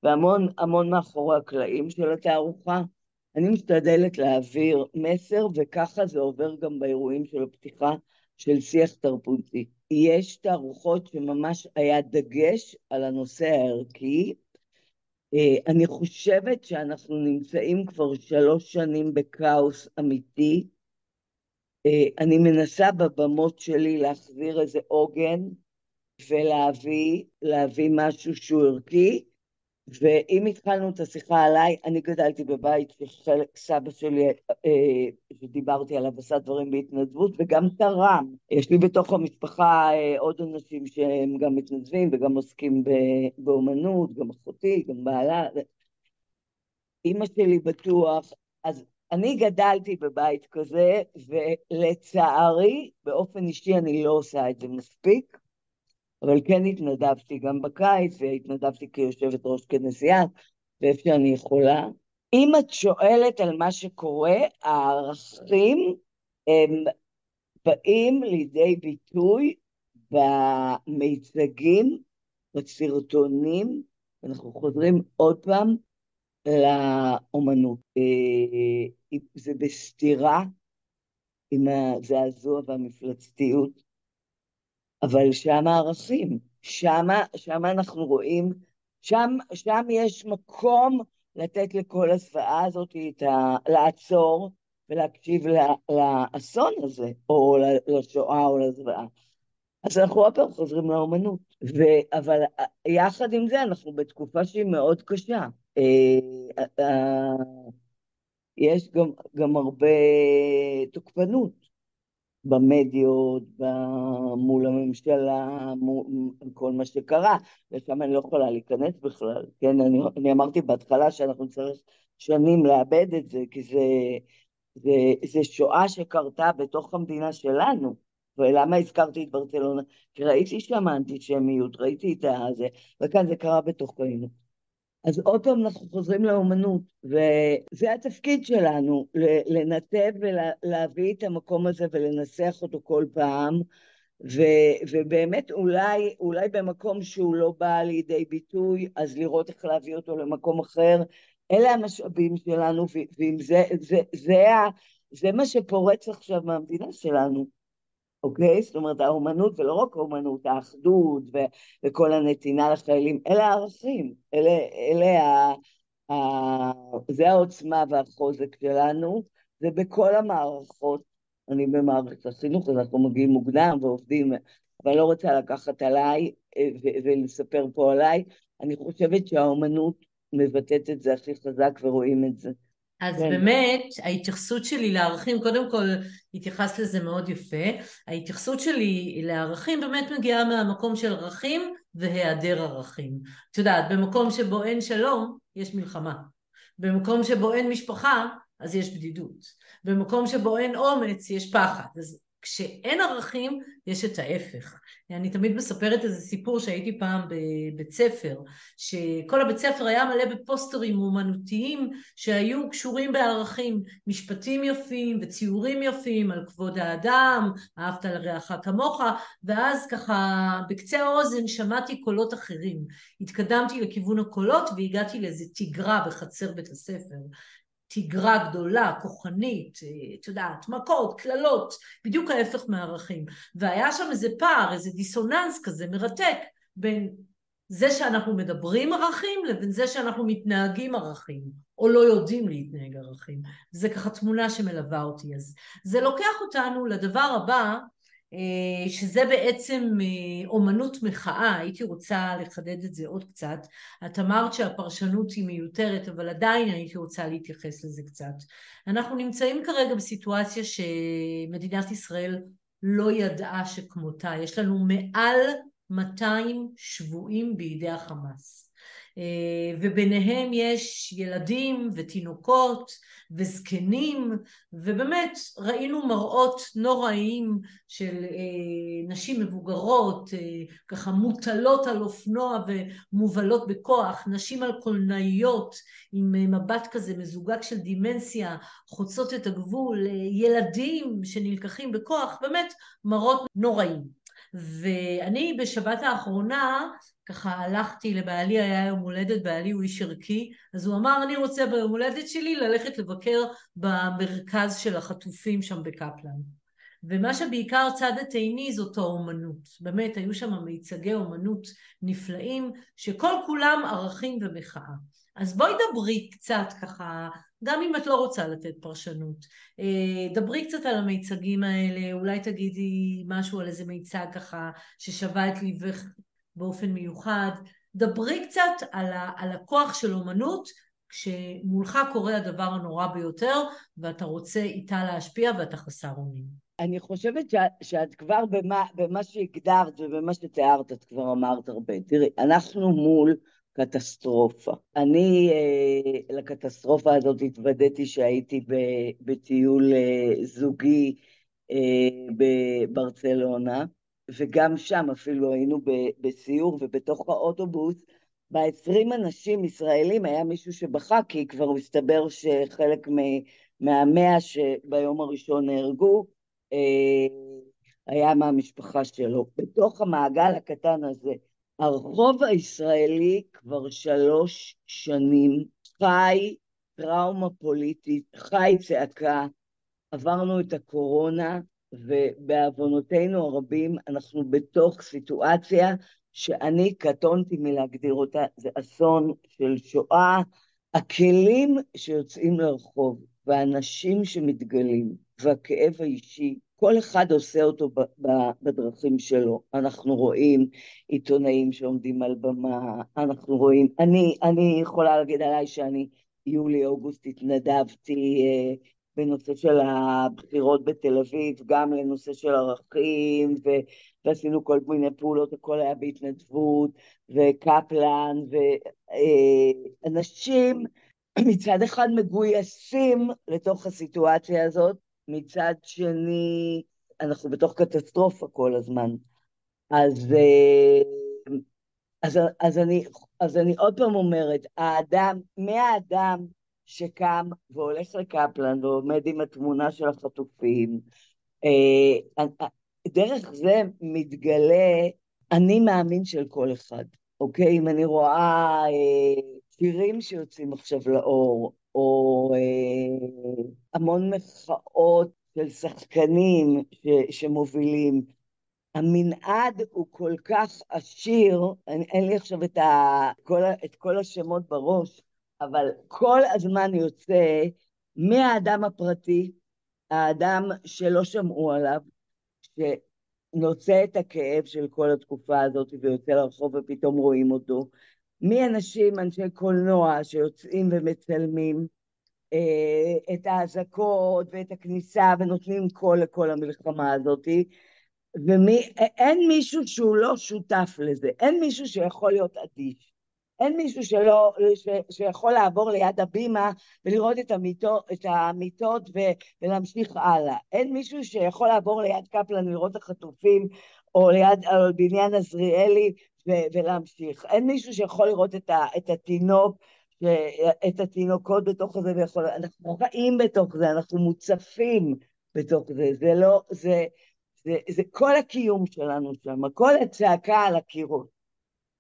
והמון המון מאחורי הקלעים של התערוכה, אני משתדלת להעביר מסר, וככה זה עובר גם באירועים של הפתיחה של שיח תרבותי. יש תערוכות שממש היה דגש על הנושא הערכי. אה, אני חושבת שאנחנו נמצאים כבר שלוש שנים בכאוס אמיתי. אה, אני מנסה בבמות שלי להחזיר איזה עוגן ולהביא משהו שהוא ערכי, ואם התחלנו את השיחה עליי, אני גדלתי בבית שחלק סבא שלי, אה, שדיברתי עליו, עשה דברים בהתנדבות וגם תרם. יש לי בתוך המשפחה אה, עוד אנשים שהם גם מתנדבים וגם עוסקים באומנות, גם אחותי, גם בעלה. אימא שלי בטוח, אז אני גדלתי בבית כזה, ולצערי, באופן אישי אני לא עושה את זה מספיק. אבל כן התנדבתי גם בקיץ, והתנדבתי כיושבת ראש כנסיעה, ואיפה שאני יכולה. אם את שואלת על מה שקורה, הערכים הם באים לידי ביטוי במיצגים, בסרטונים, אנחנו חוזרים עוד פעם לאומנות. אה, זה בסתירה עם הזעזוע והמפלצתיות אבל שם הערכים, שם, שם אנחנו רואים, שם, שם יש מקום לתת לכל הזוועה הזאת את ה... לעצור ולהקשיב לאסון הזה, או לשואה או לזוועה. אז אנחנו עוד פעם חוזרים לאומנות. ו... אבל יחד עם זה אנחנו בתקופה שהיא מאוד קשה. אה, אה, יש גם, גם הרבה תוקפנות. במדיות, מול הממשלה, מול כל מה שקרה, ושם אני לא יכולה להיכנס בכלל, כן? אני, אני אמרתי בהתחלה שאנחנו נצטרך שנים לאבד את זה, כי זה, זה, זה שואה שקרתה בתוך המדינה שלנו. ולמה הזכרתי את ברצלונה? כי ראיתי שם אנטישמיות, ראיתי את הזה, וכאן זה קרה בתוכנו. אז עוד פעם אנחנו חוזרים לאומנות, וזה התפקיד שלנו, לנתב ולהביא את המקום הזה ולנסח אותו כל פעם, ו, ובאמת אולי, אולי במקום שהוא לא בא לידי ביטוי, אז לראות איך להביא אותו למקום אחר. אלה המשאבים שלנו, ואם זה, זה, זה, זה, זה מה שפורץ עכשיו מהמדינה שלנו. אוקיי? זאת אומרת, האומנות, ולא רק האומנות, האחדות ו- וכל הנתינה לחיילים, אלה הערכים, אלה, אלה ה... ה... זה העוצמה והחוזק שלנו, זה בכל המערכות. אני במערכת החינוך, אנחנו מגיעים מוקדם ועובדים, אבל לא רוצה לקחת עליי אה, ו- ולספר פה עליי. אני חושבת שהאומנות מבטאת את זה הכי חזק ורואים את זה. אז כן. באמת, ההתייחסות שלי לערכים, קודם כל התייחסת לזה מאוד יפה, ההתייחסות שלי לערכים באמת מגיעה מהמקום של ערכים והיעדר ערכים. את יודעת, במקום שבו אין שלום, יש מלחמה. במקום שבו אין משפחה, אז יש בדידות. במקום שבו אין אומץ, יש פחד. אז כשאין ערכים, יש את ההפך. אני תמיד מספרת איזה סיפור שהייתי פעם בבית ספר, שכל הבית ספר היה מלא בפוסטרים אומנותיים שהיו קשורים בערכים, משפטים יפים וציורים יפים על כבוד האדם, אהבת לרעך כמוך, ואז ככה בקצה האוזן שמעתי קולות אחרים. התקדמתי לכיוון הקולות והגעתי לאיזה תיגרה בחצר בית הספר. תיגרה גדולה, כוחנית, אה, את יודעת, מכות, קללות, בדיוק ההפך מערכים. והיה שם איזה פער, איזה דיסוננס כזה מרתק בין זה שאנחנו מדברים ערכים לבין זה שאנחנו מתנהגים ערכים, או לא יודעים להתנהג ערכים. זה ככה תמונה שמלווה אותי. אז זה לוקח אותנו לדבר הבא, שזה בעצם אה, אומנות מחאה, הייתי רוצה לחדד את זה עוד קצת. את אמרת שהפרשנות היא מיותרת, אבל עדיין הייתי רוצה להתייחס לזה קצת. אנחנו נמצאים כרגע בסיטואציה שמדינת ישראל לא ידעה שכמותה. יש לנו מעל 200 שבויים בידי החמאס. אה, וביניהם יש ילדים ותינוקות וזקנים, ובאמת ראינו מראות נוראיים של אה, נשים מבוגרות, אה, ככה מוטלות על אופנוע ומובלות בכוח, נשים על קולנאיות עם מבט כזה מזוגג של דימנציה, חוצות את הגבול, ילדים שנלקחים בכוח, באמת מראות נוראים. ואני בשבת האחרונה ככה הלכתי לבעלי, היה יום הולדת, בעלי הוא איש ערכי, אז הוא אמר, אני רוצה ביום הולדת שלי ללכת לבקר במרכז של החטופים שם בקפלן. ומה שבעיקר צד את עיני זאת האומנות. באמת, היו שם מיצגי אומנות נפלאים, שכל כולם ערכים ומחאה. אז בואי דברי קצת ככה, גם אם את לא רוצה לתת פרשנות. אה, דברי קצת על המיצגים האלה, אולי תגידי משהו על איזה מיצג ככה ששווה את ליבך באופן מיוחד, דברי קצת על, ה, על הכוח של אומנות כשמולך קורה הדבר הנורא ביותר ואתה רוצה איתה להשפיע ואתה חסר אונים. אני חושבת שאת, שאת כבר במה, במה שהגדרת ובמה שתיארת, את כבר אמרת הרבה. תראי, אנחנו מול קטסטרופה. אני אה, לקטסטרופה הזאת התוודעתי שהייתי ב, בטיול אה, זוגי אה, בברצלונה, וגם שם אפילו היינו בסיור, ובתוך האוטובוס ב-20 אנשים ישראלים היה מישהו שבכה, כי כבר מסתבר שחלק מהמאה שביום הראשון נהרגו, אה, היה מהמשפחה שלו. בתוך המעגל הקטן הזה, הרחוב הישראלי כבר שלוש שנים חי טראומה פוליטית, חי צעקה, עברנו את הקורונה, ובעוונותינו הרבים אנחנו בתוך סיטואציה שאני קטונתי מלהגדיר אותה, זה אסון של שואה. הכלים שיוצאים לרחוב והאנשים שמתגלים והכאב האישי, כל אחד עושה אותו בדרכים שלו. אנחנו רואים עיתונאים שעומדים על במה, אנחנו רואים, אני, אני יכולה להגיד עליי שאני יולי-אוגוסט התנדבתי אה, בנושא של הבחירות בתל אביב, גם לנושא של ערכים, ו, ועשינו כל מיני פעולות, הכל היה בהתנדבות, וקפלן, ואנשים מצד אחד מגויסים לתוך הסיטואציה הזאת, מצד שני אנחנו בתוך קטסטרופה כל הזמן. אז, אז, אז, אני, אז אני עוד פעם אומרת, האדם, מהאדם שקם והולך לקפלן ועומד עם התמונה של החטופים, אה, דרך זה מתגלה אני מאמין של כל אחד, אוקיי? אם אני רואה אה, שירים שיוצאים עכשיו לאור, או אה, המון מחאות של שחקנים ש, שמובילים, המנעד הוא כל כך עשיר, אין, אין לי עכשיו את, ה, כל, את כל השמות בראש, אבל כל הזמן יוצא מהאדם הפרטי, האדם שלא שמעו עליו, שנוצא את הכאב של כל התקופה הזאת ויוצא לרחוב ופתאום רואים אותו, מאנשים, אנשי קולנוע שיוצאים ומצלמים אה, את האזעקות ואת הכניסה ונותנים קול לכל המלחמה הזאת, ואין מישהו שהוא לא שותף לזה, אין מישהו שיכול להיות אדיש. אין מישהו שלא, ש, שיכול לעבור ליד הבימה ולראות את המיטות, את המיטות ו, ולהמשיך הלאה. אין מישהו שיכול לעבור ליד קפלן ולראות את החטופים, או ליד או בניין עזריאלי ו, ולהמשיך. אין מישהו שיכול לראות את, ה, את התינוק, את התינוקות בתוך זה ויכול... אנחנו חיים בתוך זה, אנחנו מוצפים בתוך זה. זה לא... זה, זה, זה כל הקיום שלנו שם, כל הצעקה על הקירות.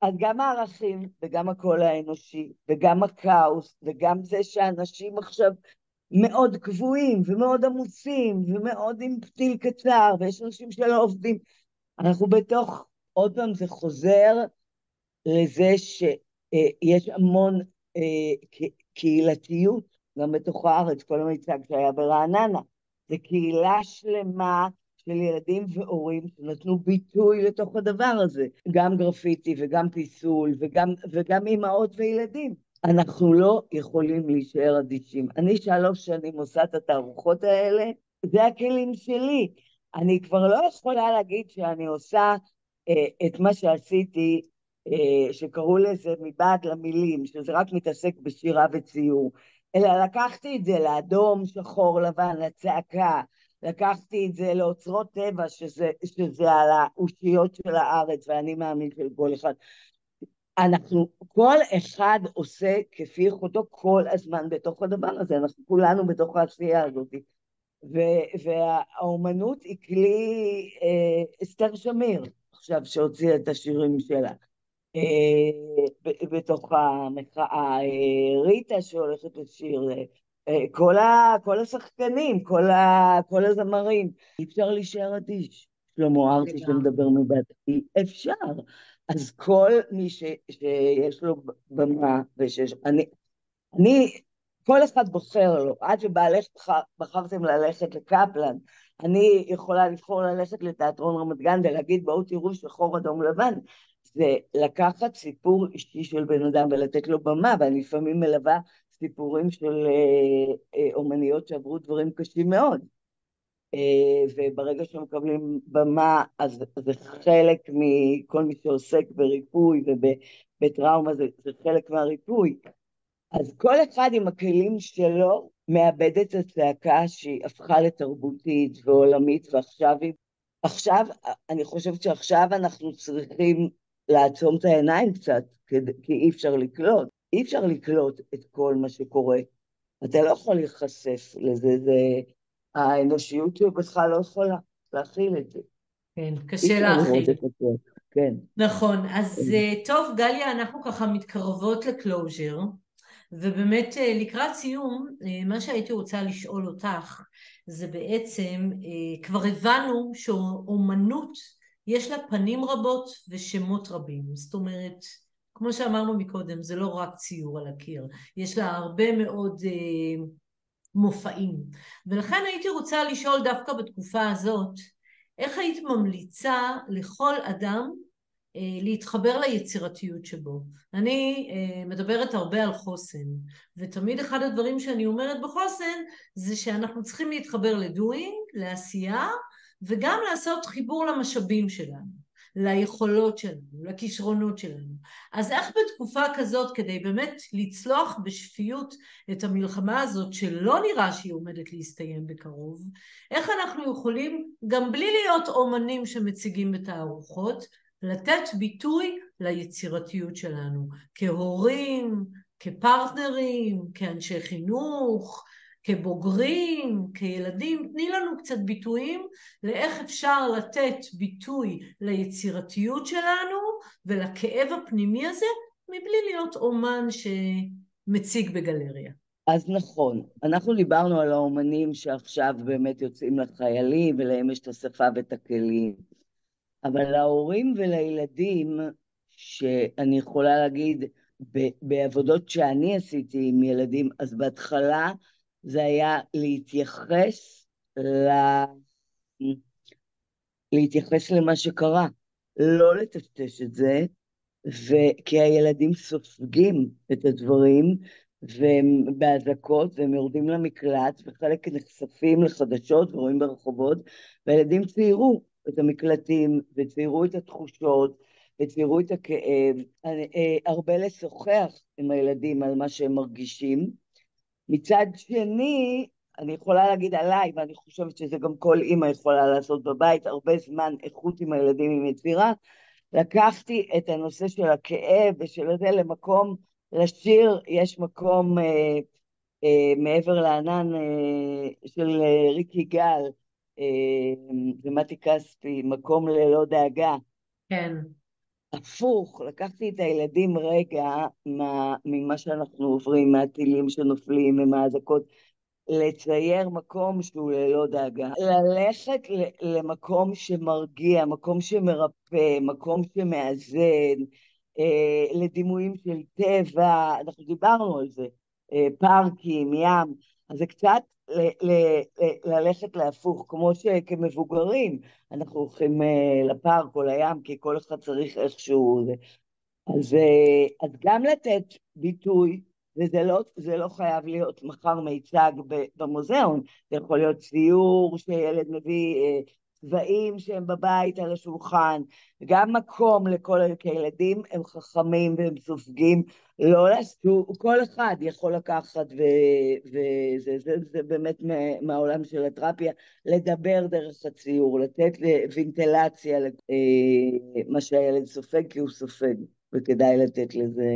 אז גם הערכים וגם הקול האנושי וגם הכאוס וגם זה שאנשים עכשיו מאוד קבועים ומאוד עמוסים ומאוד עם פתיל קצר ויש אנשים שלא עובדים. אנחנו בתוך, עוד פעם זה חוזר לזה שיש המון אה, קהילתיות גם בתוך הארץ, כל המיצג שהיה ברעננה. זה קהילה שלמה של ילדים והורים שנתנו ביטוי לתוך הדבר הזה, גם גרפיטי וגם פיסול וגם, וגם אימהות וילדים. אנחנו לא יכולים להישאר אדישים. אני שלוש שנים עושה את התערוכות האלה, זה הכלים שלי. אני כבר לא יכולה להגיד שאני עושה אה, את מה שעשיתי, אה, שקראו לזה מבעד למילים, שזה רק מתעסק בשירה וציור, אלא לקחתי את זה לאדום, שחור, לבן, לצעקה, לקחתי את זה לאוצרות טבע, שזה, שזה על האושיות של הארץ, ואני מאמין של כל אחד. אנחנו, כל אחד עושה כפי יכולתו כל הזמן בתוך הדבר הזה, אנחנו כולנו בתוך העשייה הזאת. ו- והאומנות היא כלי, אה, אסתר שמיר, עכשיו שהוציאה את השירים שלה. אה, בתוך המחאה, אה, ריטה שהולכת לשיר, אה, כל, ה, כל השחקנים, כל, ה, כל הזמרים, אי אפשר להישאר אדיש. שלמה ארצי שמדבר מבעד, אי אפשר. אז כל מי ש, שיש לו במה, ושיש... אני, אני, כל אחד בוחר לו. עד שבעלך בחר, בחרתם ללכת לקפלן, אני יכולה לבחור ללכת לתיאטרון רמת גן ולהגיד בואו תראו שחור אדום לבן. זה לקחת סיפור אישי של בן אדם ולתת לו במה, ואני לפעמים מלווה סיפורים של אה, אה, אומניות שעברו דברים קשים מאוד. אה, וברגע שמקבלים במה, אז זה חלק מכל מי שעוסק בריפוי ובטראומה, זה, זה חלק מהריפוי. אז כל אחד עם הכלים שלו מאבד את הצעקה שהיא הפכה לתרבותית ועולמית, ועכשיו היא... עכשיו, אני חושבת שעכשיו אנחנו צריכים לעצום את העיניים קצת, כי אי אפשר לקלוט. אי אפשר לקלוט את כל מה שקורה. אתה לא יכול להיחשף לזה, זה... האנושיות בכלל לא יכולה להכיל את זה. כן, קשה להכיל. כן. נכון, אז כן. אה, טוב, גליה, אנחנו ככה מתקרבות לקלוז'ר, ובאמת אה, לקראת סיום, אה, מה שהייתי רוצה לשאול אותך, זה בעצם, כבר הבנו שאומנות יש לה פנים רבות ושמות רבים. זאת אומרת, כמו שאמרנו מקודם, זה לא רק ציור על הקיר, יש לה הרבה מאוד אה, מופעים. ולכן הייתי רוצה לשאול דווקא בתקופה הזאת, איך היית ממליצה לכל אדם אה, להתחבר ליצירתיות שבו. אני אה, מדברת הרבה על חוסן, ותמיד אחד הדברים שאני אומרת בחוסן זה שאנחנו צריכים להתחבר לדוינג, לעשייה, וגם לעשות חיבור למשאבים שלנו. ליכולות שלנו, לכישרונות שלנו. אז איך בתקופה כזאת, כדי באמת לצלוח בשפיות את המלחמה הזאת, שלא נראה שהיא עומדת להסתיים בקרוב, איך אנחנו יכולים, גם בלי להיות אומנים שמציגים בתערוכות, לתת ביטוי ליצירתיות שלנו, כהורים, כפרטנרים, כאנשי חינוך, כבוגרים, כילדים, תני לנו קצת ביטויים לאיך אפשר לתת ביטוי ליצירתיות שלנו ולכאב הפנימי הזה, מבלי להיות אומן שמציג בגלריה. אז נכון, אנחנו דיברנו על האומנים שעכשיו באמת יוצאים לחיילים ולהם יש את השפה ואת הכלים, אבל להורים ולילדים, שאני יכולה להגיד, בעבודות שאני עשיתי עם ילדים, אז בהתחלה זה היה להתייחס ל... להתייחס למה שקרה, לא לטשטש את זה, כי הילדים סופגים את הדברים, והם באזעקות, והם יורדים למקלט, וחלק נחשפים לחדשות ורואים ברחובות, והילדים ציירו את המקלטים, וציירו את התחושות, וציירו את הכאב. אה, הרבה לשוחח עם הילדים על מה שהם מרגישים, מצד שני, אני יכולה להגיד עליי, ואני חושבת שזה גם כל אימא יכולה לעשות בבית, הרבה זמן איכות עם הילדים עם יצירה, לקחתי את הנושא של הכאב ושל זה למקום, לשיר יש מקום אה, אה, מעבר לענן אה, של אה, ריקי גל אה, ומתי כספי, מקום ללא דאגה. כן. הפוך, לקחתי את הילדים רגע מה, ממה שאנחנו עוברים, מהטילים שנופלים, ומהאזעקות, לצייר מקום שהוא ללא דאגה. ללכת למקום שמרגיע, מקום שמרפא, מקום שמאזן, אה, לדימויים של טבע, אנחנו דיברנו על זה, אה, פארקים, ים, אז זה קצת ל- ל- ל- ללכת להפוך, כמו שכמבוגרים אנחנו הולכים אה, לפארק או לים, כי כל אחד צריך איכשהו... אז, אה, אז גם לתת ביטוי, וזה לא, לא חייב להיות מחר מיצג במוזיאון, זה יכול להיות ציור שילד מביא אה, צבעים שהם בבית על השולחן, גם מקום לכל הילדים, הם חכמים והם סופגים, לא לעשו, כל אחד יכול לקחת, וזה זה, זה באמת מהעולם של התרפיה, לדבר דרך הציור, לתת וינטלציה למה אה, שהילד סופג, כי הוא סופג, וכדאי לתת לזה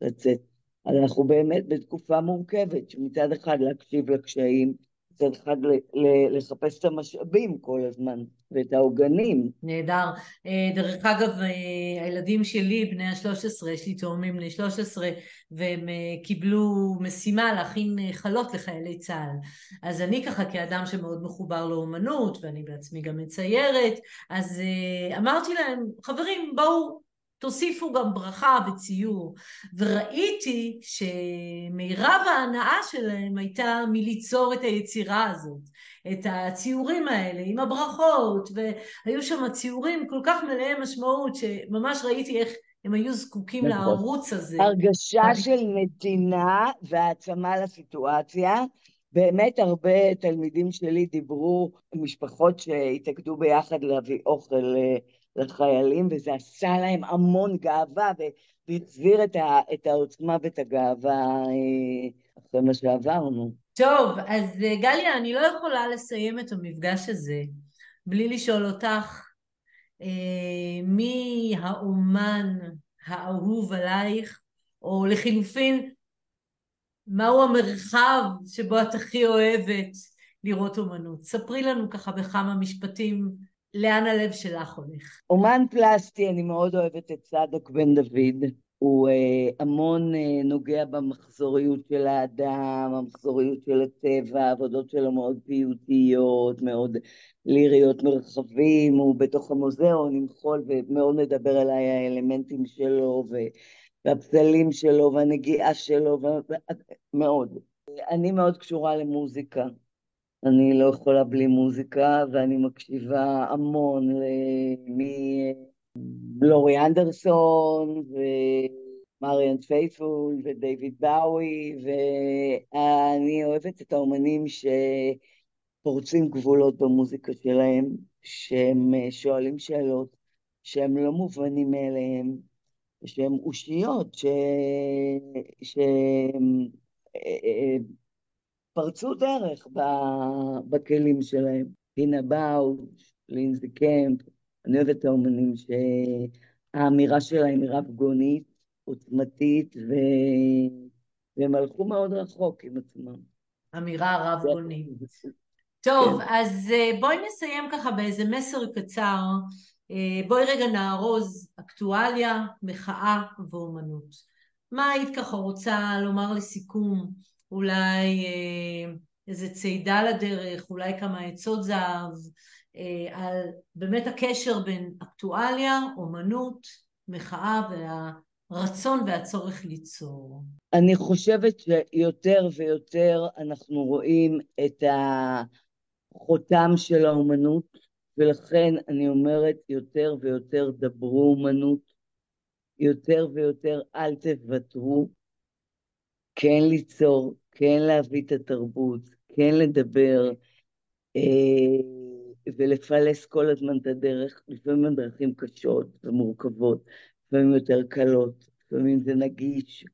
לצאת. אז אנחנו באמת בתקופה מורכבת, שמצד אחד להקשיב לקשיים, מצד אחד לחפש את המשאבים כל הזמן ואת העוגנים. נהדר. אה, דרך אגב, אה, הילדים שלי, בני ה-13, יש לי תאומים בני 13, והם אה, קיבלו משימה להכין חלות לחיילי צה"ל. אז אני ככה כאדם שמאוד מחובר לאומנות, ואני בעצמי גם מציירת, אז אמרתי להם, חברים, בואו תוסיפו גם ברכה וציור. וראיתי שמירב ההנאה שלהם הייתה מליצור את היצירה הזאת, את הציורים האלה עם הברכות, והיו שם ציורים כל כך מלאי משמעות, שממש ראיתי איך הם היו זקוקים נכון. לערוץ הזה. הרגשה של נתינה והעצמה לסיטואציה. באמת הרבה תלמידים שלי דיברו, משפחות שהתאגדו ביחד להביא אוכל אה, לחיילים, וזה עשה להם המון גאווה, והחזיר את, את העוצמה ואת הגאווה אה, אחרי מה שעברנו. טוב, אז אה, גליה, אני לא יכולה לסיים את המפגש הזה בלי לשאול אותך מי האומן האהוב עלייך, או לחילופין, מהו המרחב שבו את הכי אוהבת לראות אומנות? ספרי לנו ככה בכמה משפטים לאן הלב שלך הולך. אומן פלסטי, אני מאוד אוהבת את צדוק בן דוד. הוא אה, המון אה, נוגע במחזוריות של האדם, המחזוריות של הטבע, העבודות שלו מאוד פיוטיות, מאוד ליריות מרחבים, הוא בתוך המוזיאון עם חול ומאוד מדבר אליי האלמנטים שלו והפסלים שלו והנגיעה שלו, מאוד. אני מאוד קשורה למוזיקה. אני לא יכולה בלי מוזיקה, ואני מקשיבה המון מלורי אנדרסון, ומריאן פייפול, ודייוויד באוי, ואני אוהבת את האומנים שפורצים גבולות במוזיקה שלהם, שהם שואלים שאלות שהם לא מובנים מאליהם, שהם אושיות, ש... שהם פרצו דרך בכלים שלהם. דינה באוש, לינזי קמפ, אני אוהבת את האומנים שהאמירה שלהם היא רב גונית, עוצמתית, ו... והם הלכו מאוד רחוק עם עצמם. אמירה רב גונית. טוב, כן. אז אה, בואי נסיים ככה באיזה מסר קצר. אה, בואי רגע נארוז אקטואליה, מחאה ואומנות. מה היית ככה רוצה לומר לסיכום? אולי אה, איזה צידה לדרך, אולי כמה עצות זהב, אה, על באמת הקשר בין אקטואליה, אומנות, מחאה והרצון והצורך ליצור. אני חושבת שיותר ויותר אנחנו רואים את החותם של האומנות, ולכן אני אומרת יותר ויותר דברו אומנות, יותר ויותר אל תוותרו, כן ליצור, כן להביא את התרבות, כן לדבר אה, ולפלס כל הזמן את הדרך, לפעמים הדרכים קשות ומורכבות, לפעמים יותר קלות, לפעמים זה נגיש,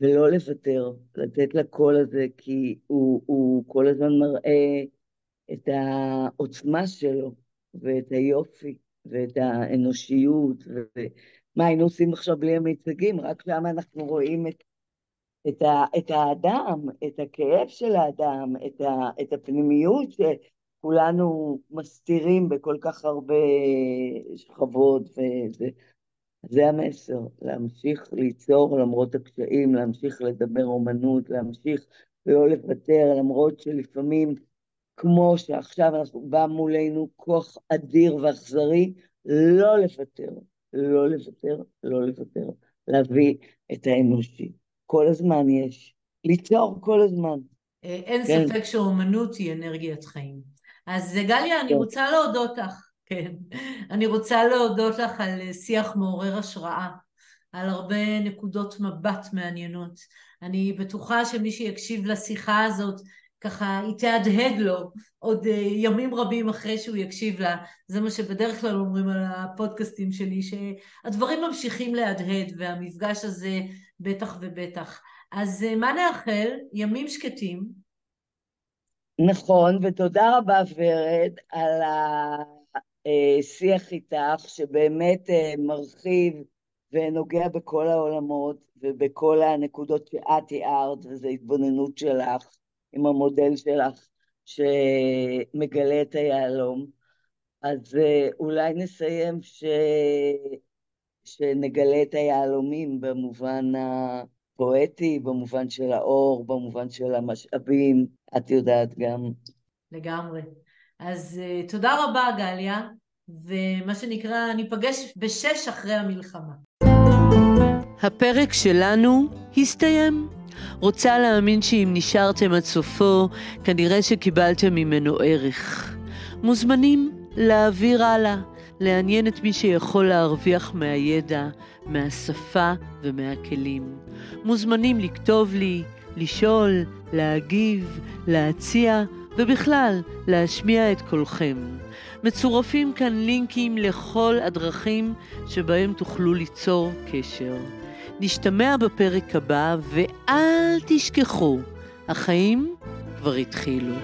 ולא לוותר, לתת לקול הזה, כי הוא, הוא כל הזמן מראה את העוצמה שלו, ואת היופי, ואת האנושיות, ומה היינו עושים עכשיו בלי המיצגים, רק שם אנחנו רואים את את, ה, את האדם, את הכאב של האדם, את, ה, את הפנימיות שכולנו מסתירים בכל כך הרבה שכבות, וזה זה המסר, להמשיך ליצור למרות הקשיים, להמשיך לדבר אומנות, להמשיך ולא לוותר, למרות שלפעמים, כמו שעכשיו אנחנו בא מולנו כוח אדיר ואכזרי, לא לוותר, לא לוותר, לא לוותר, להביא את האנושי. כל הזמן יש. ליצור כל הזמן. אה, אין כן. ספק שאומנות היא אנרגיית חיים. אז גליה, אני כן. רוצה להודות לך, כן, אני רוצה להודות לך על שיח מעורר השראה, על הרבה נקודות מבט מעניינות. אני בטוחה שמי שיקשיב לשיחה הזאת, ככה היא תהדהד לו עוד אה, ימים רבים אחרי שהוא יקשיב לה. זה מה שבדרך כלל אומרים על הפודקאסטים שלי, שהדברים ממשיכים להדהד, והמפגש הזה בטח ובטח. אז אה, מה נאחל? ימים שקטים. נכון, ותודה רבה ורד על השיח איתך, שבאמת אה, מרחיב ונוגע בכל העולמות ובכל הנקודות שאת תיארת, וזו התבוננות שלך עם המודל שלך שמגלה את היהלום. אז אה, אולי נסיים ש... שנגלה את היהלומים במובן הפואטי, במובן של האור, במובן של המשאבים, את יודעת גם. לגמרי. אז uh, תודה רבה, גליה. ומה שנקרא, ניפגש בשש אחרי המלחמה. הפרק שלנו הסתיים. רוצה להאמין שאם נשארתם עד סופו, כנראה שקיבלתם ממנו ערך. מוזמנים להעביר הלאה, לעניין את מי שיכול להרוויח מהידע, מהשפה ומהכלים. מוזמנים לכתוב לי, לשאול, להגיב, להציע, ובכלל, להשמיע את קולכם. מצורפים כאן לינקים לכל הדרכים שבהם תוכלו ליצור קשר. נשתמע בפרק הבא, ואל תשכחו, החיים כבר התחילו.